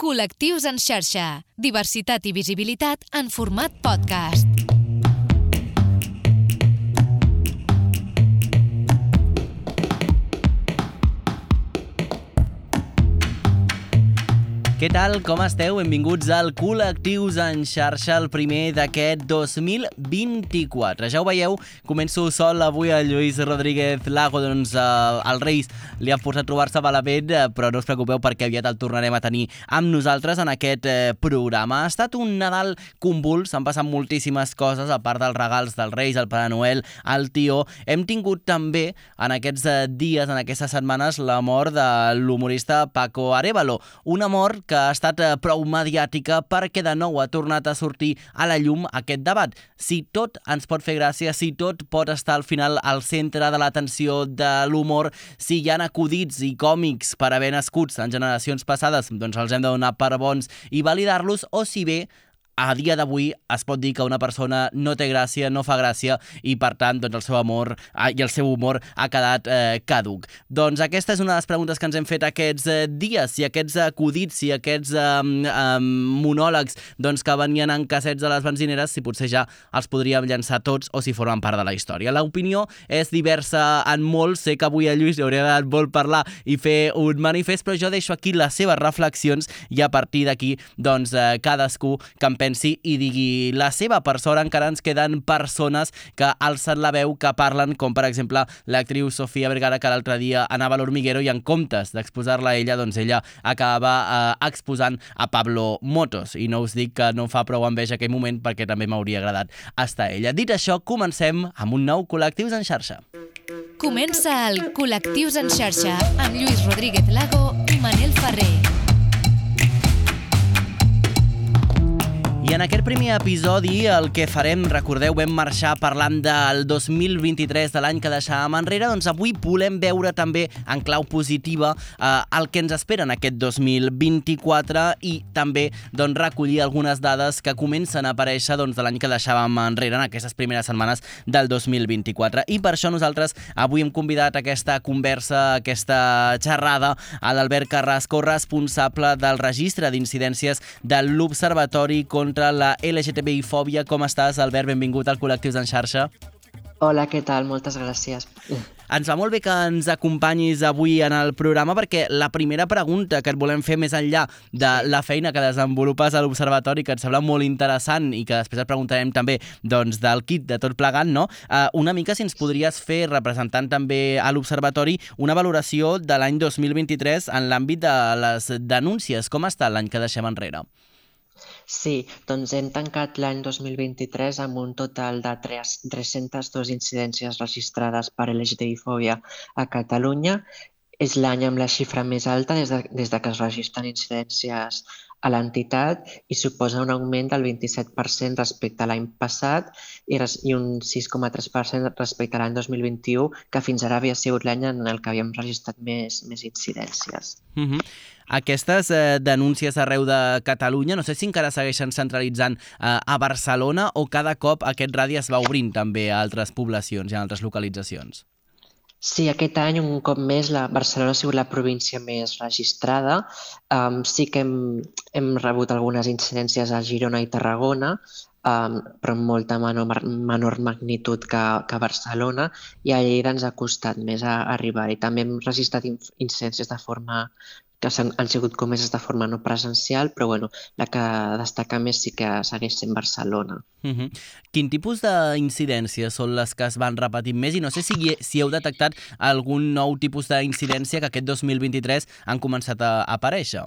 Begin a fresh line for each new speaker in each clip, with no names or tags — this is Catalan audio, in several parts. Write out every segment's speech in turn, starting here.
Col·lectius en xarxa. Diversitat i visibilitat en format podcast.
Què tal? Com esteu? Benvinguts al Col·lectius en xarxa, el primer d'aquest 2024. Ja ho veieu, començo sol avui a Lluís Rodríguez Lago, doncs eh, el Reis li ha forçat trobar-se malament, eh, però no us preocupeu perquè aviat el tornarem a tenir amb nosaltres en aquest eh, programa. Ha estat un Nadal convuls, han passat moltíssimes coses, a part dels regals dels Reis, el Pare Noel, el Tió. Hem tingut també en aquests eh, dies, en aquestes setmanes, la mort de l'humorista Paco Arevalo. Una mort que ha estat eh, prou mediàtica perquè de nou ha tornat a sortir a la llum aquest debat. Si tot ens pot fer gràcia, si tot pot estar al final al centre de l'atenció de l'humor, si hi ha acudits i còmics per haver nascuts en generacions passades, doncs els hem de donar per bons i validar-los, o si bé a dia d'avui es pot dir que una persona no té gràcia, no fa gràcia i per tant doncs, el seu amor ah, i el seu humor ha quedat eh, caduc. Doncs aquesta és una de les preguntes que ens hem fet aquests eh, dies, si aquests acudits, si aquests eh, eh, monòlegs doncs, que venien en cassets de les benzineres, si potser ja els podríem llançar tots o si formen part de la història. L'opinió és diversa en molt, sé que avui a Lluís li hauria agradat molt parlar i fer un manifest, però jo deixo aquí les seves reflexions i a partir d'aquí doncs, eh, cadascú que pensi i digui la seva. Per sort encara ens queden persones que alcen la veu, que parlen, com per exemple l'actriu Sofia Vergara, que l'altre dia anava a l'Hormiguero i en comptes d'exposar-la a ella, doncs ella acabava eh, exposant a Pablo Motos. I no us dic que no fa prou enveja aquell moment perquè també m'hauria agradat estar ella. Dit això, comencem amb un nou Col·lectius en xarxa.
Comença el Col·lectius en xarxa amb Lluís Rodríguez Lago i Manel Ferrer.
I en aquest primer episodi el que farem, recordeu, vam marxar parlant del 2023, de l'any que deixàvem enrere, doncs avui volem veure també en clau positiva eh, el que ens espera en aquest 2024 i també doncs, recollir algunes dades que comencen a aparèixer doncs, de l'any que deixàvem enrere en aquestes primeres setmanes del 2024. I per això nosaltres avui hem convidat a aquesta conversa, aquesta xerrada a l'Albert Carrasco, responsable del registre d'incidències de l'Observatori contra contra la LGTBI-fòbia. Com estàs, Albert? Benvingut al Col·lectius en xarxa.
Hola, què tal? Moltes gràcies.
Ens va molt bé que ens acompanyis avui en el programa perquè la primera pregunta que et volem fer més enllà de la feina que desenvolupes a l'Observatori, que et sembla molt interessant i que després et preguntarem també doncs, del kit de tot plegant, no? Uh, una mica si ens podries fer, representant també a l'Observatori, una valoració de l'any 2023 en l'àmbit de les denúncies. Com està l'any que deixem enrere?
Sí, doncs hem tancat l'any 2023 amb un total de 3, 302 incidències registrades per LGTBI-fòbia a Catalunya. És l'any amb la xifra més alta des de, des de que es registren incidències a l'entitat i suposa un augment del 27% respecte a l'any passat i, i un 6,3% respecte a l'any 2021, que fins ara havia sigut l'any en el que havíem registrat més, més incidències.
Mm -hmm aquestes eh, denúncies arreu de Catalunya, no sé si encara segueixen centralitzant eh, a Barcelona o cada cop aquest radi es va obrint també a altres poblacions i a altres localitzacions.
Sí, aquest any, un cop més, la Barcelona ha sigut la província més registrada. Um, sí que hem, hem rebut algunes incidències a Girona i Tarragona, um, però amb molta menor, menor magnitud que, que Barcelona, i a Lleida ens ha costat més a, a arribar-hi. També hem registrat incidències de forma que han, han sigut comeses de forma no presencial, però bueno, la que destaca més sí que segueix sent Barcelona.
Uh -huh. Quin tipus d'incidències són les que es van repetint més? I no sé si, si heu detectat algun nou tipus d'incidència que aquest 2023 han començat a, a aparèixer.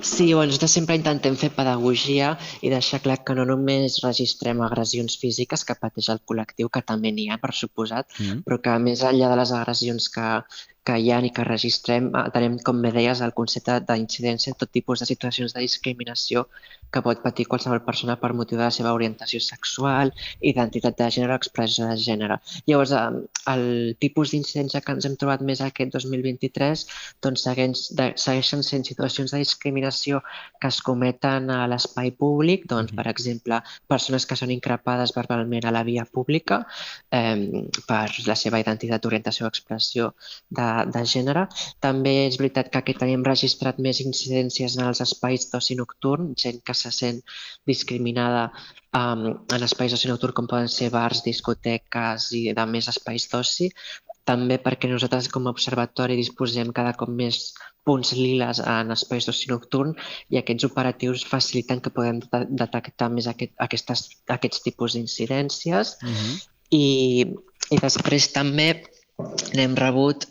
Sí, bueno, nosaltres sempre intentem fer pedagogia i deixar clar que no només registrem agressions físiques que pateix el col·lectiu, que també n'hi ha, per suposat, mm -hmm. però que més enllà de les agressions que, que hi ha i que registrem, tenim, com bé deies, el concepte d'incidència en tot tipus de situacions de discriminació que pot patir qualsevol persona per motiu de la seva orientació sexual, identitat de gènere o expressió de gènere. Llavors, el tipus d'incidència que ens hem trobat més aquest 2023 doncs segueix, de, segueixen sent situacions de discriminació que es cometen a l'espai públic, doncs, per exemple, persones que són increpades verbalment a la via pública eh, per la seva identitat, orientació o expressió de de gènere. També és veritat que aquí tenim registrat més incidències en els espais d'oci nocturn, gent que se sent discriminada um, en espais d'oci nocturn com poden ser bars, discoteques i de més espais d'oci, també perquè nosaltres com a observatori disposem cada cop més punts liles en espais d'oci nocturn i aquests operatius faciliten que podem detectar més aquest, aquestes, aquests tipus d'incidències uh -huh. I, i després també n'hem rebut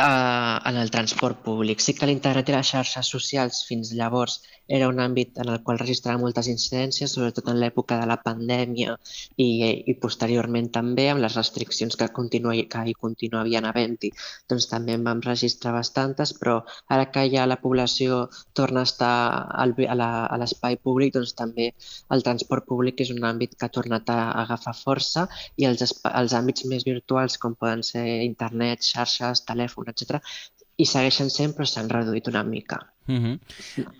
eh, en el transport públic. Sí que l'internet i les xarxes socials fins llavors era un àmbit en el qual registrava moltes incidències, sobretot en l'època de la pandèmia i, i posteriorment també amb les restriccions que, continua, que hi continuavien havent-hi. Doncs també en vam registrar bastantes, però ara que ja la població torna a estar al, a l'espai públic, doncs també el transport públic és un àmbit que ha tornat a agafar força i els, els àmbits més virtuals, com poden ser internet, xarxes, telèfon, etc, i segueixen sent, però s'han reduït una mica.
Uh -huh.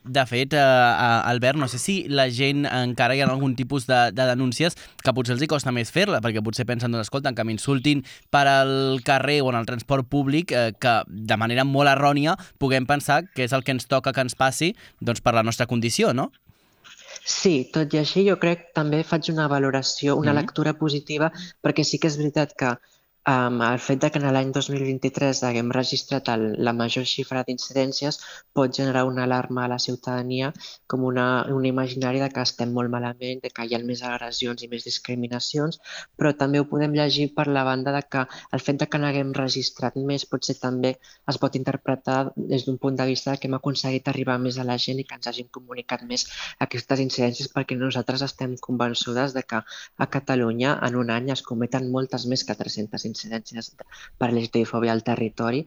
De fet, uh, Albert, no sé si la gent encara hi ha algun tipus de, de denúncies que potser els hi costa més fer-la, perquè potser pensen, doncs, escolta, que m'insultin per al carrer o en el transport públic, eh, que de manera molt errònia puguem pensar que és el que ens toca que ens passi doncs, per la nostra condició, no?
Sí, tot i així jo crec també faig una valoració, una mm -hmm. lectura positiva, perquè sí que és veritat que Um, el fet de que en l'any 2023 haguem registrat el, la major xifra d'incidències pot generar una alarma a la ciutadania com una, un imaginari de que estem molt malament, de que hi ha més agressions i més discriminacions, però també ho podem llegir per la banda de que el fet de que n'haguem registrat més potser també es pot interpretar des d'un punt de vista que hem aconseguit arribar més a la gent i que ens hagin comunicat més aquestes incidències perquè nosaltres estem convençudes de que a Catalunya en un any es cometen moltes més que 300 incidències per LGTBI al territori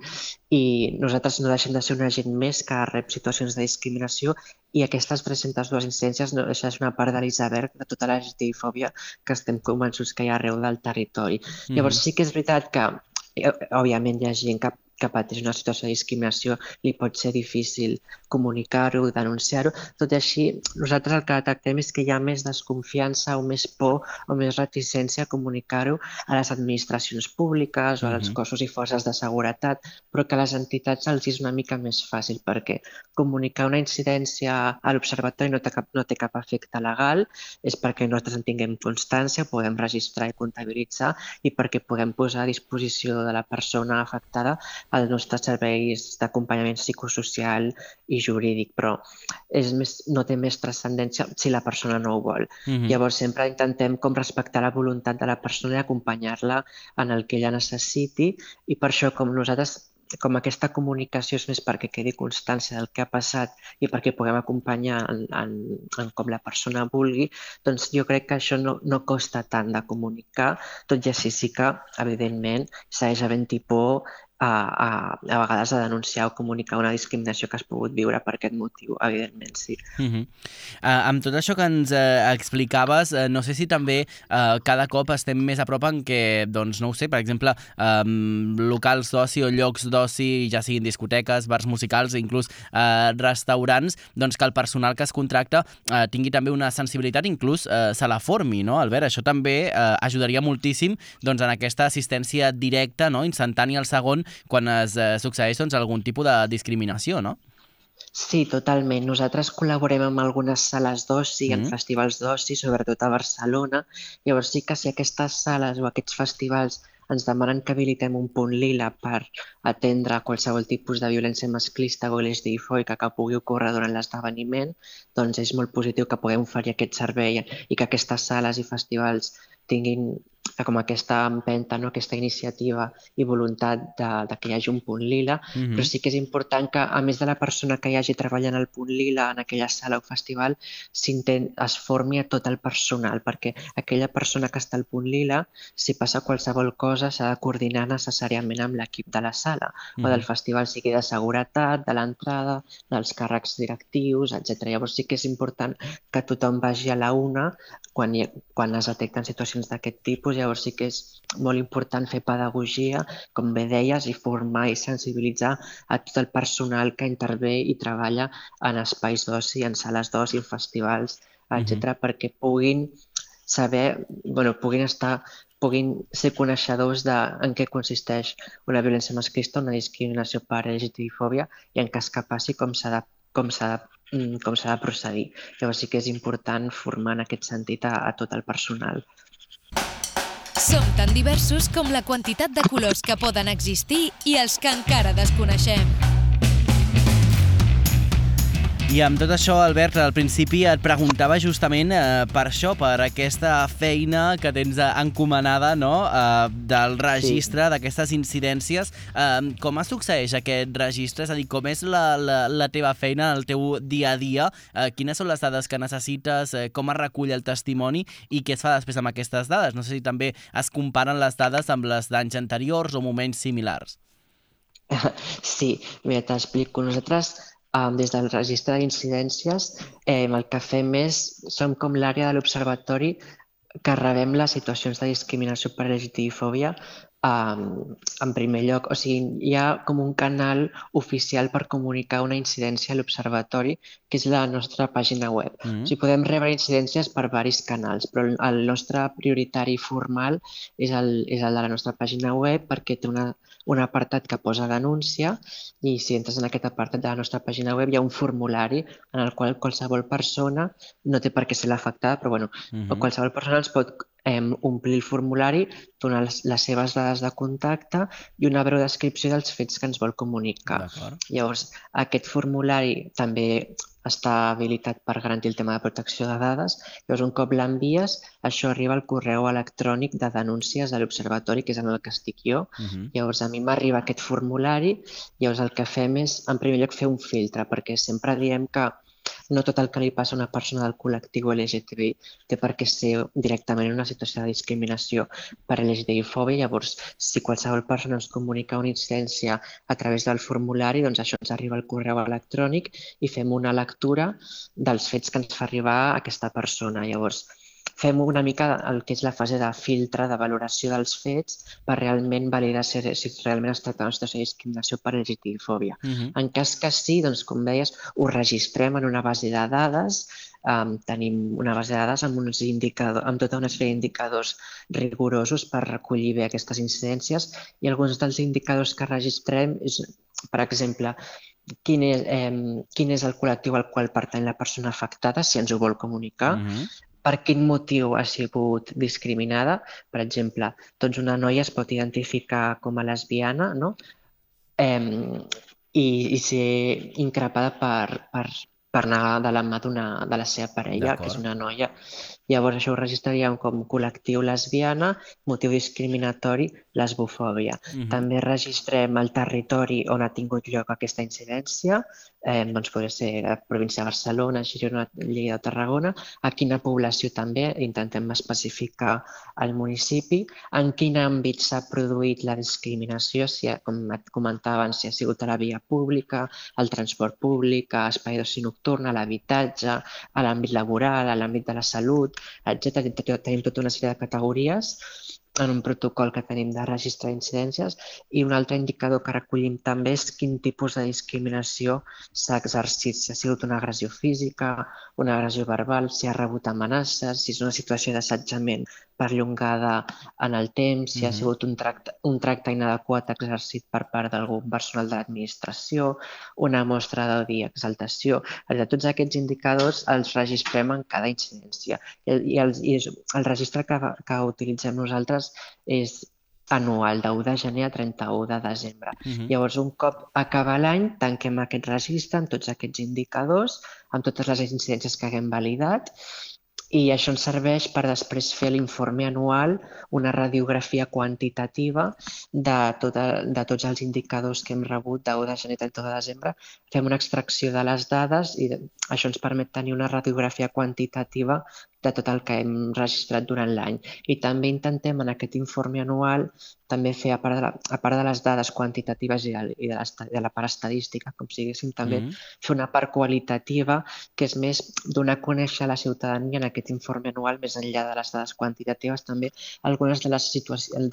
i nosaltres no deixem de ser una gent més que rep situacions de discriminació i aquestes 302 incidències no és una part de l'iceberg de tota la LGTBI que estem convençuts que hi ha arreu del territori. Mm. Llavors sí que és veritat que eh, òbviament hi ha gent que que pateix una situació de discriminació li pot ser difícil comunicar-ho, denunciar-ho. Tot i així, nosaltres el que detectem és que hi ha més desconfiança o més por o més reticència a comunicar-ho a les administracions públiques o als cossos i forces de seguretat, però que a les entitats els és una mica més fàcil perquè comunicar una incidència a l'observatori no, té cap, no té cap efecte legal, és perquè nosaltres en tinguem constància, podem registrar i comptabilitzar i perquè puguem posar a disposició de la persona afectada als nostres serveis d'acompanyament psicosocial i jurídic, però és més, no té més transcendència si la persona no ho vol. Mm -hmm. Llavors sempre intentem com respectar la voluntat de la persona i acompanyar-la en el que ella necessiti i per això com nosaltres com aquesta comunicació és més perquè quedi constància del que ha passat i perquè puguem acompanyar en, en, en com la persona vulgui, doncs jo crec que això no, no costa tant de comunicar, tot i així sí que, evidentment, segueix havent-hi por a, a, a vegades a denunciar o comunicar una discriminació que has pogut viure per aquest motiu, evidentment, sí. Uh
-huh. uh, amb tot això que ens uh, explicaves, uh, no sé si també uh, cada cop estem més a prop en què, doncs, no ho sé, per exemple, um, locals d'oci o llocs d'oci, ja siguin discoteques, bars musicals, inclús uh, restaurants, doncs que el personal que es contracta uh, tingui també una sensibilitat, inclús uh, se la formi, no, Albert? Això també uh, ajudaria moltíssim doncs, en aquesta assistència directa, no, instantània al segon, quan es eh, succeeix doncs, algun tipus de discriminació, no?
Sí, totalment. Nosaltres col·laborem amb algunes sales d'oci, mm. en festivals d'oci, sobretot a Barcelona. Llavors sí que si aquestes sales o aquests festivals ens demanen que habilitem un punt lila per atendre qualsevol tipus de violència masclista o LGTBI que pugui ocórrer durant l'esdeveniment, doncs és molt positiu que puguem oferir aquest servei i que aquestes sales i festivals tinguin com aquesta empenta, no? aquesta iniciativa i voluntat de, de que hi hagi un punt lila, mm -hmm. però sí que és important que, a més de la persona que hi hagi treballant al punt lila en aquella sala o festival, es formi a tot el personal, perquè aquella persona que està al punt lila, si passa qualsevol cosa, s'ha de coordinar necessàriament amb l'equip de la sala mm -hmm. o del festival, sigui de seguretat, de l'entrada, dels càrrecs directius, etc. Llavors sí que és important que tothom vagi a la una quan, hi, quan es detecten situacions d'aquest tipus, llavors sí que és molt important fer pedagogia, com bé deies, i formar i sensibilitzar a tot el personal que intervé i treballa en espais d'oci, en sales d'oci, en festivals, etc, mm -hmm. perquè puguin saber, bueno, puguin estar puguin ser coneixedors de en què consisteix una violència masclista, una discriminació per LGTBI-fòbia i en cas que passi com s'ha de, com s'ha de mm, com s'ha de procedir. Llavors sí que és important formar en aquest sentit a, a tot el personal.
Som tan diversos com la quantitat de colors que poden existir i els que encara desconeixem.
I amb tot això, Albert, al principi et preguntava justament eh, per això, per aquesta feina que tens encomanada no? eh, del registre sí. d'aquestes incidències. Eh, com es succeeix aquest registre? És a dir, com és la, la, la teva feina, el teu dia a dia? Eh, quines són les dades que necessites? Eh, com es recull el testimoni? I què es fa després amb aquestes dades? No sé si també es comparen les dades amb les d'anys anteriors o moments similars.
Sí, mira, t'explico. Nosaltres um, des del registre d'incidències, eh, el que fem és, som com l'àrea de l'observatori que rebem les situacions de discriminació per LGTBI-fòbia um, en primer lloc. O sigui, hi ha com un canal oficial per comunicar una incidència a l'observatori, que és la nostra pàgina web. Mm -hmm. O sigui, podem rebre incidències per varis canals, però el nostre prioritari formal és el, és el de la nostra pàgina web perquè té una un apartat que posa denúncia i si entres en aquest apartat de la nostra pàgina web hi ha un formulari en el qual qualsevol persona, no té per què ser l'afectada, però bueno, uh -huh. qualsevol persona ens pot eh, omplir el formulari, donar les, les seves dades de contacte i una breu descripció dels fets que ens vol comunicar. Llavors, aquest formulari també està habilitat per garantir el tema de protecció de dades. Llavors, un cop l'envies, això arriba al correu electrònic de denúncies de l'Observatori, que és en el que estic jo. Uh -huh. Llavors, a mi m'arriba aquest formulari, llavors el que fem és, en primer lloc, fer un filtre, perquè sempre diem que no tot el que li passa a una persona del col·lectiu LGTBI té per què ser directament una situació de discriminació per LGTBI-fòbia. Llavors, si qualsevol persona ens comunica una incidència a través del formulari, doncs això ens arriba al correu electrònic i fem una lectura dels fets que ens fa arribar aquesta persona. Llavors, fem una mica el que és la fase de filtre, de valoració dels fets, per realment validar si, si realment es tracta d'una situació de discriminació per LGTBI-fòbia. Uh -huh. En cas que sí, doncs, com deies, ho registrem en una base de dades, um, tenim una base de dades amb, uns indicadors, amb tota una sèrie d'indicadors rigorosos per recollir bé aquestes incidències i alguns dels indicadors que registrem és, per exemple, quin és, eh, quin és el col·lectiu al qual pertany la persona afectada, si ens ho vol comunicar, uh -huh per quin motiu ha sigut discriminada. Per exemple, doncs una noia es pot identificar com a lesbiana no? eh, i, i ser increpada per, per, per anar de la mà de la seva parella, que és una noia. Llavors això ho registraríem com col·lectiu lesbiana, motiu discriminatori, lesbofòbia. Uh -huh. També registrem el territori on ha tingut lloc aquesta incidència, eh, doncs podria ser la província de Barcelona, Girona, Lleida Tarragona, a quina població també intentem especificar el municipi, en quin àmbit s'ha produït la discriminació, si, com et comentava si ha sigut a la via pública, al transport públic, a espai d'oci nocturn, a l'habitatge, a l'àmbit laboral, a l'àmbit de la salut, etc. Tenim tota una sèrie de categories en un protocol que tenim de registre d'incidències i un altre indicador que recollim també és quin tipus de discriminació s'ha exercit, si ha sigut una agressió física, una agressió verbal, si ha rebut amenaces, si és una situació d'assetjament perllongada en el temps, si mm -hmm. ha sigut un tracte, un tracte inadequat exercit per part d'algun personal de l'administració, una mostra d'odi i exaltació. De tots aquests indicadors els registrem en cada incidència. I i el, i el registre que, que utilitzem nosaltres és anual, de 1 de gener a 31 de desembre. Uh -huh. Llavors, un cop acaba l'any, tanquem aquest registre amb tots aquests indicadors, amb totes les incidències que haguem validat i això ens serveix per després fer l'informe anual, una radiografia quantitativa de, tota, de tots els indicadors que hem rebut de 1 de gener a 30 de desembre. Fem una extracció de les dades i això ens permet tenir una radiografia quantitativa de tot el que hem registrat durant l'any. I també intentem en aquest informe anual també fer, a part de, la, a part de les dades quantitatives i de, i de, la, de la part estadística, com siguéssim, també mm -hmm. fer una part qualitativa que és més donar a conèixer a la ciutadania en aquest informe anual, més enllà de les dades quantitatives, també algunes de les,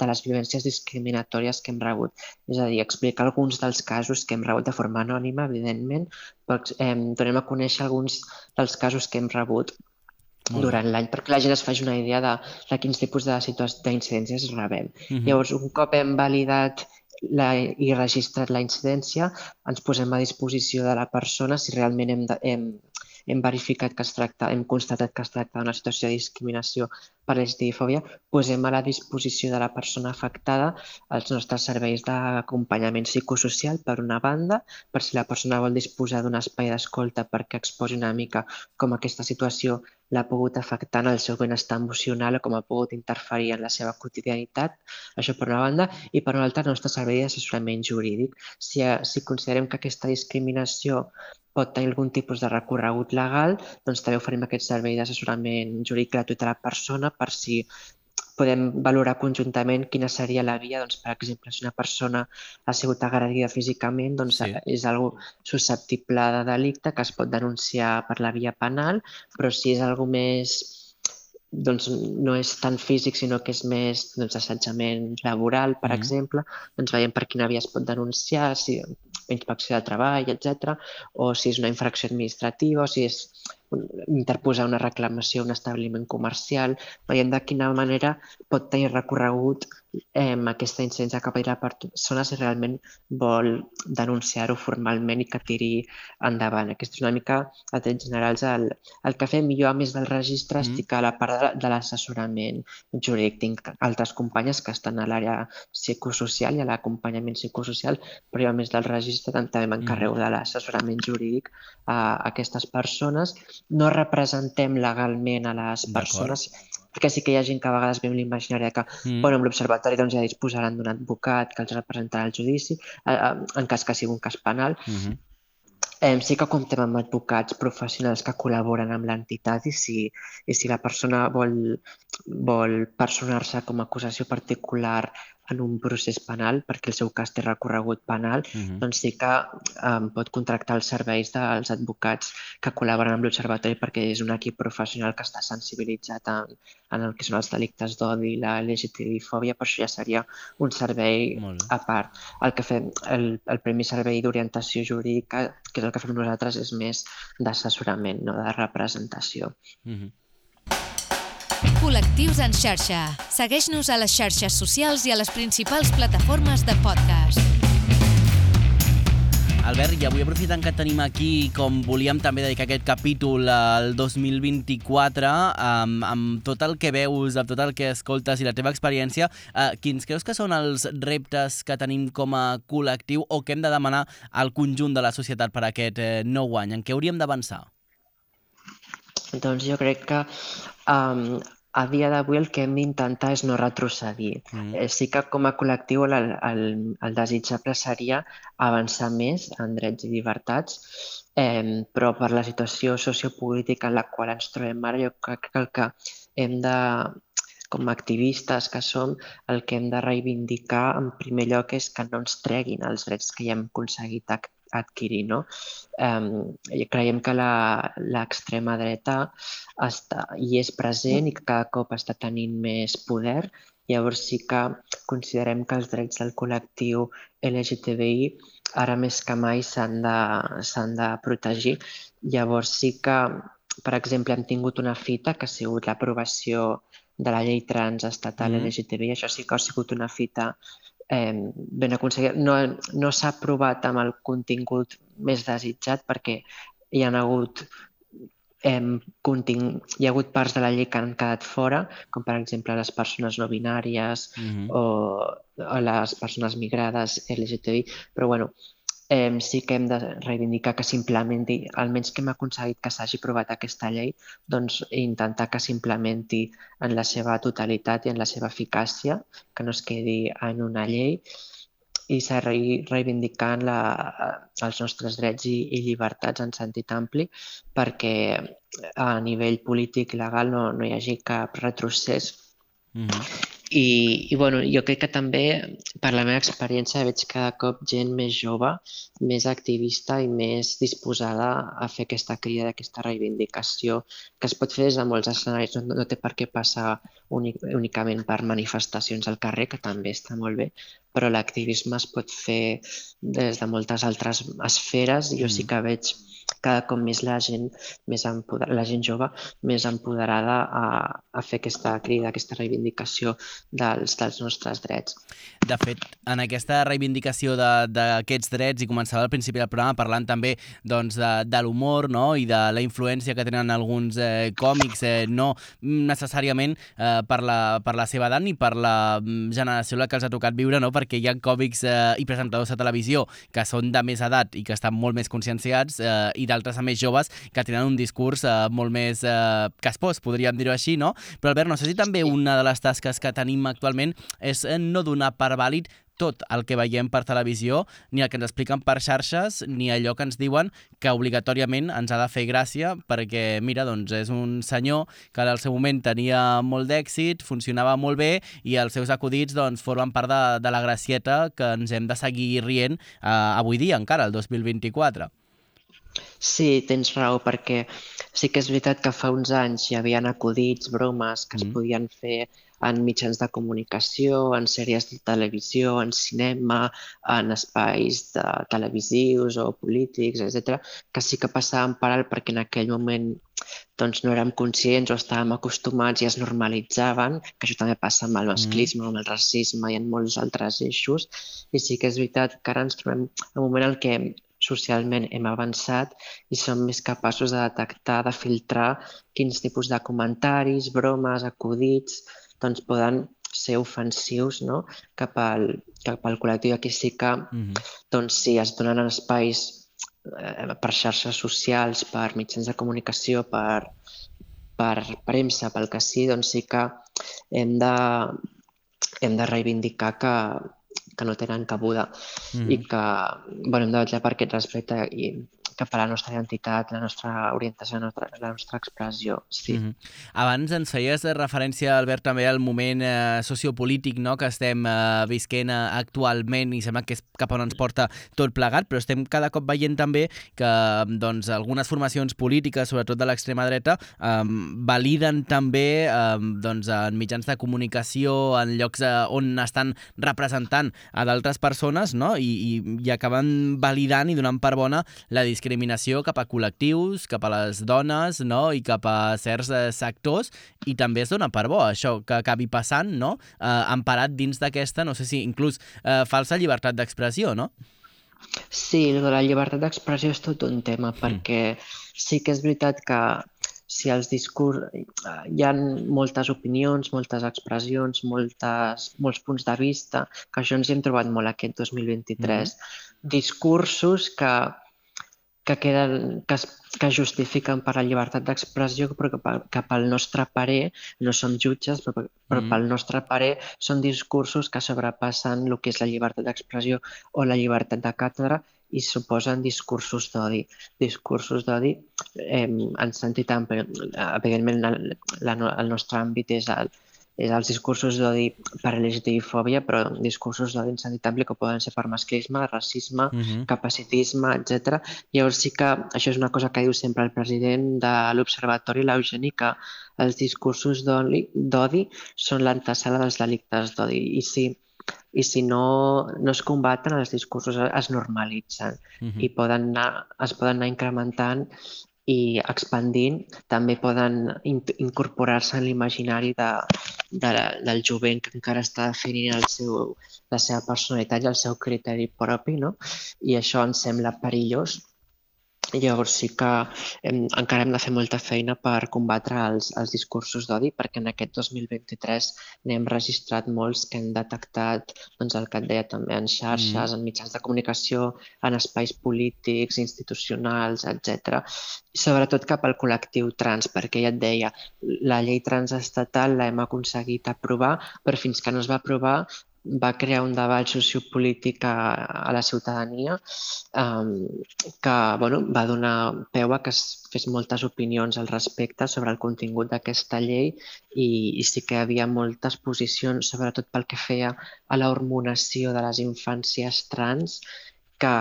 de les violències discriminatòries que hem rebut. És a dir, explicar alguns dels casos que hem rebut de forma anònima, evidentment, però eh, donem a conèixer alguns dels casos que hem rebut durant l'any, perquè la gent es faci una idea de, de quins tipus d'incidències rebem. Uh
Mhm.
-huh. Llavors, un cop hem validat la, i registrat la incidència, ens posem a disposició de la persona si realment hem, de, hem, hem verificat que es tracta, hem constatat que es tracta d'una situació de discriminació per l'LGTBI-fòbia, posem a la disposició de la persona afectada els nostres serveis d'acompanyament psicosocial, per una banda, per si la persona vol disposar d'un espai d'escolta perquè exposi una mica com aquesta situació l'ha pogut afectar en el seu benestar emocional o com ha pogut interferir en la seva quotidianitat, això per una banda, i per una altra el nostre servei d'assessorament jurídic. Si, si considerem que aquesta discriminació pot tenir algun tipus de recorregut legal, doncs també oferim aquest servei d'assessorament jurídic gratuït a la persona per si podem valorar conjuntament quina seria la via, doncs, per exemple, si una persona ha sigut agredida físicament, doncs
Sí.
és algo susceptible de delicte que es pot denunciar per la via penal, però si és algo més doncs no és tan físic, sinó que és més doncs, assetjament laboral, per
Mhm.
exemple, doncs veiem per quina via es pot denunciar, si inspecció de treball, etc, o si és una infracció administrativa, o si és interposar una reclamació a un establiment comercial, veiem de quina manera pot tenir recorregut eh, aquesta incidència que patit la persona si realment vol denunciar-ho formalment i que tiri endavant. Aquesta és una mica, a trets generals, el, el que fem jo, a més del registre,
Mhm.
estic a la part de, de l'assessorament jurídic. Tinc altres companyes que estan a l'àrea psicosocial i a l'acompanyament psicosocial, però jo, a més del registre, tam- també m'encarrego de l'assessorament jurídic a, a aquestes persones. No representem legalment a les persones, perquè sí que hi ha gent que a vegades viu l'imaginari que
Mm.
bueno, amb l'Observatori doncs, ja disposaran d'un advocat que els representarà al judici, eh, eh, en cas que sigui un cas penal.
Mhm.
Eh, sí que comptem amb advocats professionals que col·laboren amb l'entitat i si, i si la persona vol, vol personar-se com a acusació particular en un procés penal, perquè el seu cas té recorregut penal,
Mhm.
doncs sí que eh, pot contractar els serveis dels advocats que col·laboren amb l'Observatori perquè és un equip professional que està sensibilitzat en, en el que són els delictes d'odi la LGTBI-fòbia, per això ja seria un servei a part. El que fem, el, el primer servei d'orientació jurídica, que és el que fem nosaltres, és més d'assessorament, no de representació.
Mhm.
Col·lectius en xarxa. Segueix-nos a les xarxes socials i a les principals plataformes de podcast.
Albert, i avui aprofitant que tenim aquí, com volíem també dedicar aquest capítol al 2024, amb, amb tot el que veus, amb tot el que escoltes i la teva experiència, eh, quins creus que són els reptes que tenim com a col·lectiu o que hem de demanar al conjunt de la societat per aquest eh, nou any? En què hauríem d'avançar?
Doncs jo crec que um, a dia d'avui el que hem d'intentar és no retrocedir.
Mm.
Eh, sí que com a col·lectiu el, el, el desitjable seria avançar més en drets i llibertats, eh, però per la situació sociopolítica en la qual ens trobem ara, jo crec que el que hem de, com a activistes que som, el que hem de reivindicar en primer lloc és que no ens treguin els drets que ja hem aconseguit ac- adquirir. No? Um, creiem que la- l'extrema dreta està, hi és present i que cada cop està tenint més poder. Llavors sí que considerem que els drets del col·lectiu LGTBI ara més que mai s'han de, de protegir. Llavors sí que, per exemple, hem tingut una fita que ha sigut l'aprovació de la llei trans estatal
Mhm.
LGTBI. Això sí que ha sigut una fita eh, ben aconseguida. No, no s'ha aprovat amb el contingut més desitjat perquè hi ha hagut eh, contin... hi ha hagut parts de la llei que han quedat fora, com per exemple les persones no binàries
Mhm.
o, o les persones migrades LGTBI, però bueno, eh, sí que hem de reivindicar que s'implementi, almenys que hem aconseguit que s'hagi aprovat aquesta llei, doncs intentar que s'implementi en la seva totalitat i en la seva eficàcia, que no es quedi en una llei i seguir reivindicant la, els nostres drets i, i llibertats en sentit ampli perquè a nivell polític i legal no, no hi hagi cap retrocés
Mhm.
I, i bueno, jo crec que també, per la meva experiència, veig cada cop gent més jove, més activista i més disposada a fer aquesta crida d'aquesta reivindicació que es pot fer des de molts escenaris. No, no té per què passar únic, únicament per manifestacions al carrer, que també està molt bé, però l'activisme es pot fer des de moltes altres esferes. Jo sí que veig cada cop més la gent, més empoder... la gent jove més empoderada a, a fer aquesta crida, aquesta reivindicació dels, dels nostres drets.
De fet, en aquesta reivindicació d'aquests drets, i començava al principi del programa parlant també doncs, de, de l'humor no? i de la influència que tenen alguns eh, còmics, eh, no necessàriament eh, per, la, per la seva edat ni per la mm, generació la que els ha tocat viure, no? perquè hi ha còmics eh, i presentadors de televisió que són de més edat i que estan molt més conscienciats eh, i d'altres a més joves que tenen un discurs eh, molt més eh, caspós, podríem dir-ho així, no? Però Albert, no sé si també una de les tasques que tenim actualment és eh, no donar per vàlid tot el que veiem per televisió, ni el que ens expliquen per xarxes, ni allò que ens diuen que obligatòriament ens ha de fer gràcia perquè, mira, doncs és un senyor que al seu moment tenia molt d'èxit, funcionava molt bé i els seus acudits doncs, formen part de, de la gracieta que ens hem de seguir rient eh, avui dia encara, el 2024.
Sí, tens raó, perquè sí que és veritat que fa uns anys hi havia acudits, bromes que mm. es podien fer en mitjans de comunicació, en sèries de televisió, en cinema, en espais de televisius o polítics, etc, que sí que passaven per alt perquè en aquell moment doncs, no érem conscients o estàvem acostumats i es normalitzaven, que això també passa amb el mm. masclisme, mm. amb el racisme i en molts altres eixos. I sí que és veritat que ara ens trobem en un moment en què socialment hem avançat i som més capaços de detectar, de filtrar quins tipus de comentaris, bromes, acudits, doncs poden ser ofensius no? cap, al, cap al col·lectiu. Aquí sí que, mm -hmm. doncs, si es donen espais eh, per xarxes socials, per mitjans de comunicació, per, per premsa, pel que sí, doncs sí que hem de, hem de reivindicar que, que no tenen cabuda mm. i que bueno, hem de vetllar per aquest respecte i cap a la nostra identitat, la nostra orientació, la nostra, la nostra expressió. Sí. Mm -hmm.
Abans ens feies referència, Albert, també al moment eh, sociopolític no?, que estem eh, visquent eh, actualment i sembla que és cap on ens porta tot plegat, però estem cada cop veient també que doncs, algunes formacions polítiques, sobretot de l'extrema dreta, eh, validen també eh, doncs, en mitjans de comunicació, en llocs eh, on estan representant a d'altres persones no? I, i, i acaben validant i donant per bona la discriminació discriminació cap a col·lectius, cap a les dones no? i cap a certs eh, sectors i també es dona per bo això que acabi passant, no? eh, emparat dins d'aquesta, no sé si inclús eh, falsa llibertat d'expressió, no?
Sí, la llibertat d'expressió és tot un tema, mm. perquè sí que és veritat que si els discurs... Eh, hi ha moltes opinions, moltes expressions, moltes, molts punts de vista, que això ens hi hem trobat molt aquest 2023. Mm. Discursos que que, queden, que, es, que justifiquen per la llibertat d'expressió, però que, que pel nostre parer, no som jutges, però, però mm. pel nostre parer són discursos que sobrepassen el que és la llibertat d'expressió o la llibertat de càtedra i suposen discursos d'odi. Discursos d'odi eh, en sentit ampli. Evidentment, el, la, el nostre àmbit és el, és els discursos d'odi per LGTBI-fòbia, però discursos d'odi en sentit ampli que poden ser per masclisme, racisme, uh -huh. capacitisme, etc. Llavors sí que això és una cosa que diu sempre el president de l'Observatori, l'Eugeni, que els discursos d'odi són l'antesala dels delictes d'odi. I si, i si no, no es combaten, els discursos es normalitzen uh -huh. i poden anar, es poden anar incrementant i expandint també poden incorporar-se en l'imaginari de, de, del jovent que encara està definint el seu, la seva personalitat i el seu criteri propi, no? I això ens sembla perillós Llavors sí que hem, encara hem de fer molta feina per combatre els, els discursos d'odi perquè en aquest 2023 n'hem registrat molts que hem detectat doncs, el que et deia també en xarxes, mm. en mitjans de comunicació, en espais polítics, institucionals, etc. Sobretot cap al col·lectiu trans, perquè ja et deia, la llei transestatal l'hem aconseguit aprovar, però fins que no es va aprovar va crear un debat sociopolític a, a la ciutadania um, que bueno, va donar peu a que es fes moltes opinions al respecte sobre el contingut d'aquesta llei i, i sí que hi havia moltes posicions, sobretot pel que feia a la hormonació de les infàncies trans, que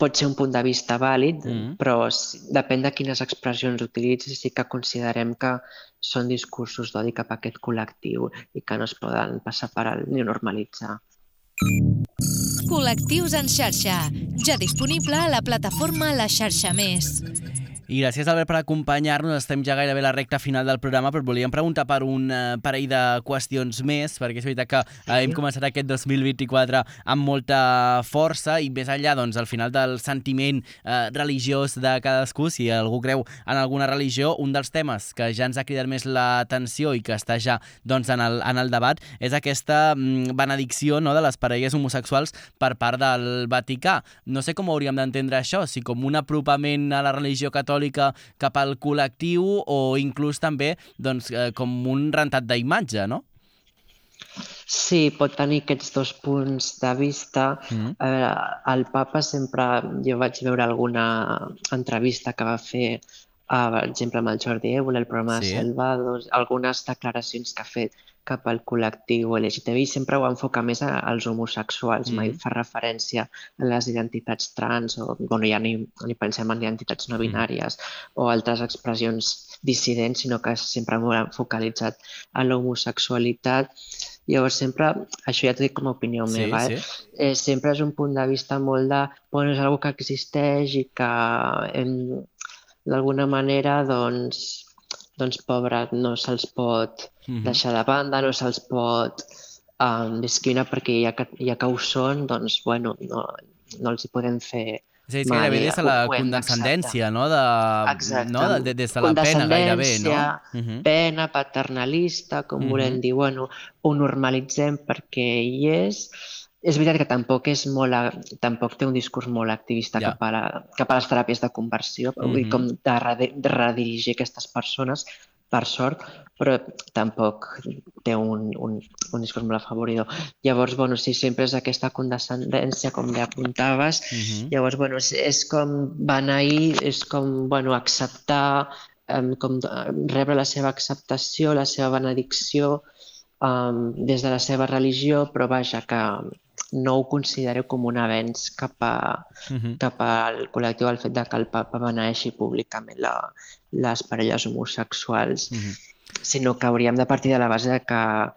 pot ser un punt de vista vàlid, mm. però depèn de quines expressions utilitzis, sí que considerem que són discursos d'odi cap a aquest col·lectiu i que no es poden passar per alt ni normalitzar.
Col·lectius en xarxa, ja disponible a la plataforma La Xarxa Més.
I gràcies, Albert, per acompanyar-nos. Estem ja gairebé a la recta final del programa, però volíem preguntar per un uh, parell de qüestions més, perquè és veritat que uh, hem començat aquest 2024 amb molta força i més enllà, doncs, al final del sentiment uh, religiós de cadascú, si algú creu en alguna religió, un dels temes que ja ens ha cridat més l'atenció i que està ja doncs, en, el, en el debat és aquesta mm, benedicció no, de les parelles homosexuals per part del Vaticà. No sé com hauríem d'entendre això, si com un apropament a la religió catòlica catòlica cap al col·lectiu o inclús també doncs, eh, com un rentat d'imatge, no?
Sí, pot tenir aquests dos punts de vista. Mm. Eh, el papa sempre... Jo vaig veure alguna entrevista que va fer, uh, per exemple, amb el Jordi Évole, el programa sí. de Salvados, algunes declaracions que ha fet cap al col·lectiu LGTBI sempre ho enfoca més als homosexuals, mm. mai fa referència a les identitats trans o, bueno, ja ni, ni pensem en identitats no binàries mm. o altres expressions dissidents, sinó que sempre molt focalitzat a l'homosexualitat. Llavors, sempre, això ja t'ho dic com a opinió sí, meva, eh? Sí. eh? sempre és un punt de vista molt de, bueno, és una que existeix i que d'alguna manera, doncs, doncs, pobres, no se'ls pot mm -hmm. deixar de banda, no se'ls pot um, discriminar perquè ja que, ja que ho són, doncs, bueno, no, no els hi podem fer
és a dir, gairebé des de la condescendència, no? De,
Exacte.
No? De, des de la pena, gairebé, no? Uh -huh.
pena, paternalista, com uh -huh. volem dir, bueno, ho normalitzem perquè hi és, és veritat que tampoc és molt, tampoc té un discurs molt activista ja. cap, a la, cap a les teràpies de conversió, mm -hmm. com de, de redirigir aquestes persones, per sort, però tampoc té un, un, un discurs molt afavoridor. Llavors, bueno, sí, sempre és aquesta condescendència, com bé apuntaves. Mm -hmm. Llavors, bueno, és, és com van ahir, és com, bueno, acceptar, um, com rebre la seva acceptació, la seva benedicció um, des de la seva religió, però vaja, que, no ho considero com un avenç cap, a, uh -huh. cap al col·lectiu el fet de que el papa beneeixi públicament la, les parelles homosexuals, uh -huh. sinó que hauríem de partir de la base de que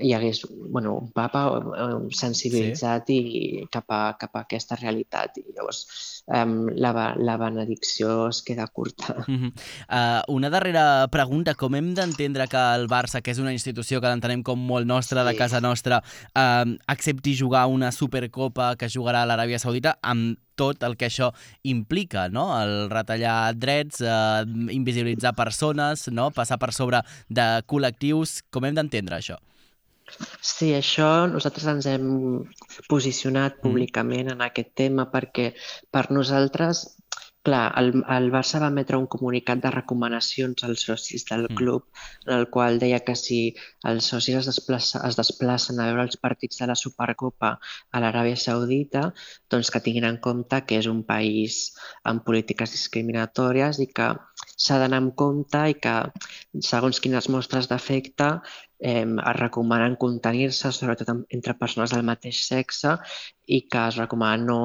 hi hagués bueno, un papa um, sensibilitzat sí. i cap a, cap a aquesta realitat. I llavors um, la, la benedicció es queda curta. Uh -huh.
uh, una darrera pregunta. Com hem d'entendre que el Barça, que és una institució que l'entenem com molt nostra, sí. de casa nostra, uh, accepti jugar una Supercopa que jugarà a l'Aràbia Saudita amb tot el que això implica, no? El retallar drets, eh, invisibilitzar persones, no? passar per sobre de col·lectius. Com hem d'entendre això?
Sí, això nosaltres ens hem posicionat mm. públicament en aquest tema perquè per nosaltres Clar, el, el Barça va emetre un comunicat de recomanacions als socis del mm. club en el qual deia que si els socis es, desplaça, es desplacen a veure els partits de la Supercopa a l'Aràbia Saudita, doncs que tinguin en compte que és un país amb polítiques discriminatòries i que s'ha d'anar amb compte i que segons quines mostres d'efecte eh, es recomanen contenir-se, sobretot entre persones del mateix sexe, i que es recomana no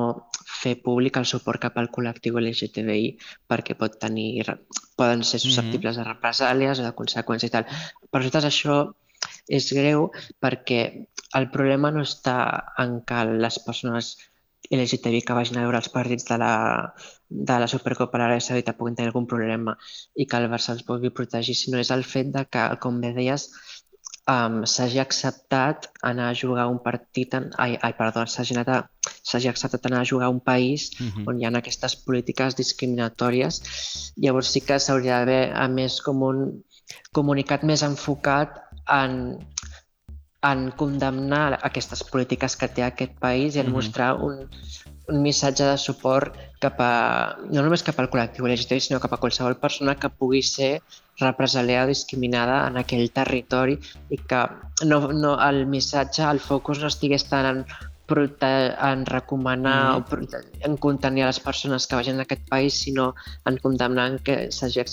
fer públic el suport cap al col·lectiu LGTBI perquè pot tenir, poden ser susceptibles de represàlies o de conseqüències i tal. Per nosaltres això és greu perquè el problema no està en que les persones LGTBI que vagin a veure els partits de la, de la Supercopa a l'Aràbia Saudita puguin tenir algun problema i que el Barça els pugui protegir, sinó és el fet de que, com bé deies, um, s'hagi acceptat anar a jugar un partit, en, ai, ai perdó, s'hagi acceptat anar a jugar a un país uh. -huh. on hi ha aquestes polítiques discriminatòries. Llavors sí que s'hauria d'haver, a més, com un comunicat més enfocat en, en condemnar aquestes polítiques que té aquest país i en uh. -huh. mostrar un, un missatge de suport cap a, no només cap al col·lectiu LGTBI, sinó cap a qualsevol persona que pugui ser represaliada o discriminada en aquell territori i que no, no, el missatge, el focus no estigués tant en, en recomanar mm. o en contenir a les persones que vagin a aquest país, sinó en condemnar que s'hagi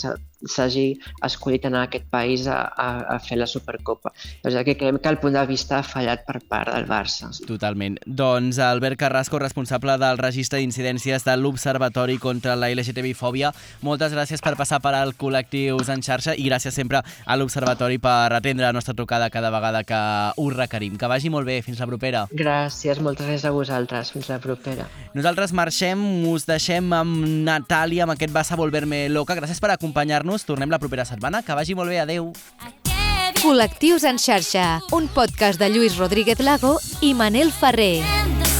s'hagi escollit anar a aquest país a, a, a fer la Supercopa. O sigui que creiem que el punt de vista ha fallat per part del Barça.
Totalment. Doncs Albert Carrasco, responsable del registre d'incidències de l'Observatori contra la LGTBI-fòbia, moltes gràcies per passar per al Col·lectius en xarxa i gràcies sempre a l'Observatori per atendre la nostra trucada cada vegada que us requerim. Que vagi molt bé. Fins la propera.
Gràcies, moltes gràcies a vosaltres. Fins la propera.
Nosaltres marxem, us deixem amb Natàlia, amb aquest Vas a volverme loca. Gràcies per acompanyar-nos. Tornem la propera setmana. Que vagi molt bé. Adeu.
Col·lectius en xarxa, un podcast de Lluís Rodríguez Lago i Manel Ferrer.